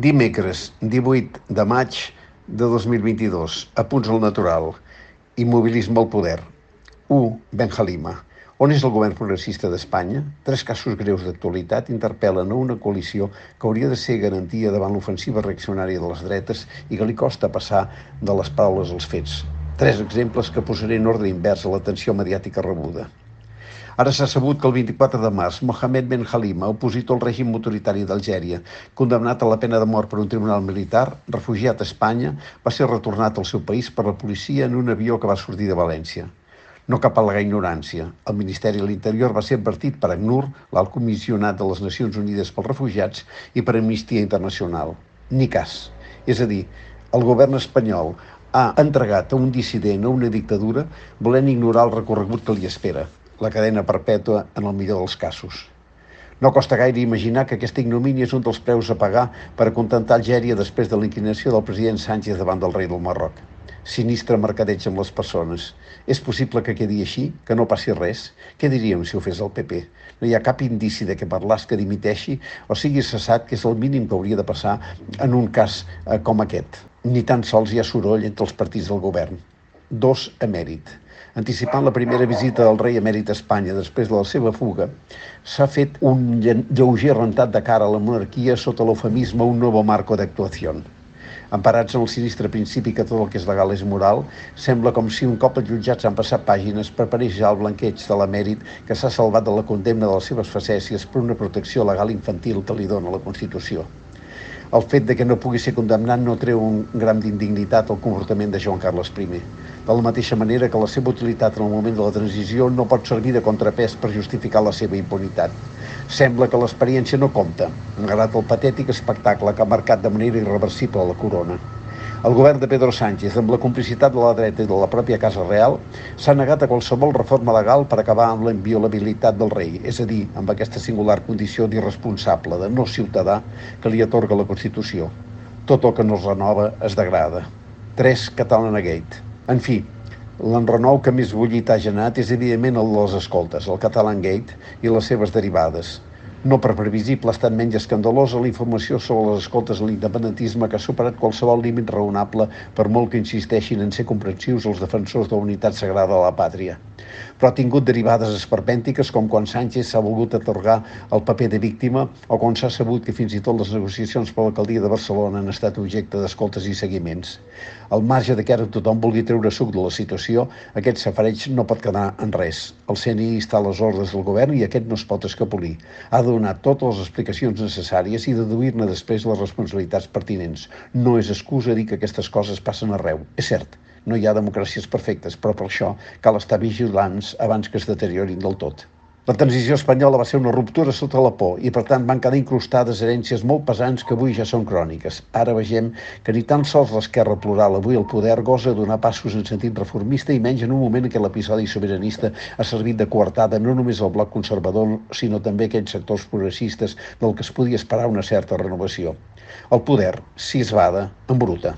Dimecres, 18 de maig de 2022. Apunts al natural. Immobilisme al poder. 1. Benjalima. On és el govern progressista d'Espanya? Tres casos greus d'actualitat interpel·len a una coalició que hauria de ser garantia davant l'ofensiva reaccionària de les dretes i que li costa passar de les paraules als fets. Tres exemples que posaré en ordre invers a l'atenció mediàtica rebuda. Ara s'ha sabut que el 24 de març, Mohamed Ben Halima, opositor al règim autoritari d'Algèria, condemnat a la pena de mort per un tribunal militar, refugiat a Espanya, va ser retornat al seu país per la policia en un avió que va sortir de València. No cap al·legar ignorància. El Ministeri de l'Interior va ser advertit per ACNUR, l'alt comissionat de les Nacions Unides pels Refugiats, i per Amnistia Internacional. Ni cas. És a dir, el govern espanyol ha entregat a un dissident a una dictadura volent ignorar el recorregut que li espera la cadena perpètua en el millor dels casos. No costa gaire imaginar que aquesta ignomínia és un dels preus a pagar per acontentar Algèria després de l'inclinació del president Sánchez davant del rei del Marroc. Sinistre mercadeig amb les persones. És possible que quedi així, que no passi res? Què diríem si ho fes el PP? No hi ha cap indici de que Parlàs que dimiteixi o sigui cessat, que és el mínim que hauria de passar en un cas eh, com aquest. Ni tan sols hi ha soroll entre els partits del govern. Dos emèrit anticipant la primera visita del rei emèrit a Espanya després de la seva fuga, s'ha fet un lleuger rentat de cara a la monarquia sota l'eufemisme un nou marco d'actuació. Emparats en el sinistre principi que tot el que és legal és moral, sembla com si un cop els jutjats han passat pàgines per ja el blanqueig de l'emèrit que s'ha salvat de la condemna de les seves facècies per una protecció legal infantil que li dona la Constitució el fet de que no pugui ser condemnat no treu un gram d'indignitat al comportament de Joan Carles I. De la mateixa manera que la seva utilitat en el moment de la transició no pot servir de contrapès per justificar la seva impunitat. Sembla que l'experiència no compta, malgrat el patètic espectacle que ha marcat de manera irreversible la corona. El govern de Pedro Sánchez, amb la complicitat de la dreta i de la pròpia Casa Real, s'ha negat a qualsevol reforma legal per acabar amb la inviolabilitat del rei, és a dir, amb aquesta singular condició d'irresponsable, de no ciutadà que li atorga la Constitució. Tot el que no es renova es degrada. 3. Catalanagate. En fi, l'enrenou que més bullit ha generat és evidentment el de les escoltes, el Catalangate i les seves derivades no per previsible ha estat menys escandalosa la informació sobre les escoltes de l'independentisme que ha superat qualsevol límit raonable per molt que insisteixin en ser comprensius els defensors de la unitat sagrada de la pàtria. Però ha tingut derivades esperpèntiques com quan Sánchez s'ha volgut atorgar el paper de víctima o quan s'ha sabut que fins i tot les negociacions per l'alcaldia de Barcelona han estat objecte d'escoltes i seguiments. Al marge de que ara tothom vulgui treure suc de la situació, aquest safareig no pot quedar en res. El CNI està a les ordres del govern i aquest no es pot escapolir. Ha de donar totes les explicacions necessàries i deduir-ne després les responsabilitats pertinents. No és excusa dir que aquestes coses passen arreu. És cert, no hi ha democràcies perfectes, però per això cal estar vigilants abans que es deteriorin del tot. La transició espanyola va ser una ruptura sota la por i, per tant, van quedar incrustades herències molt pesants que avui ja són cròniques. Ara vegem que ni tan sols l'esquerra plural avui el poder gosa donar passos en sentit reformista i menys en un moment en què l'episodi sobiranista ha servit de coartada no només al bloc conservador, sinó també aquells sectors progressistes del que es podia esperar una certa renovació. El poder, si es bada, embruta.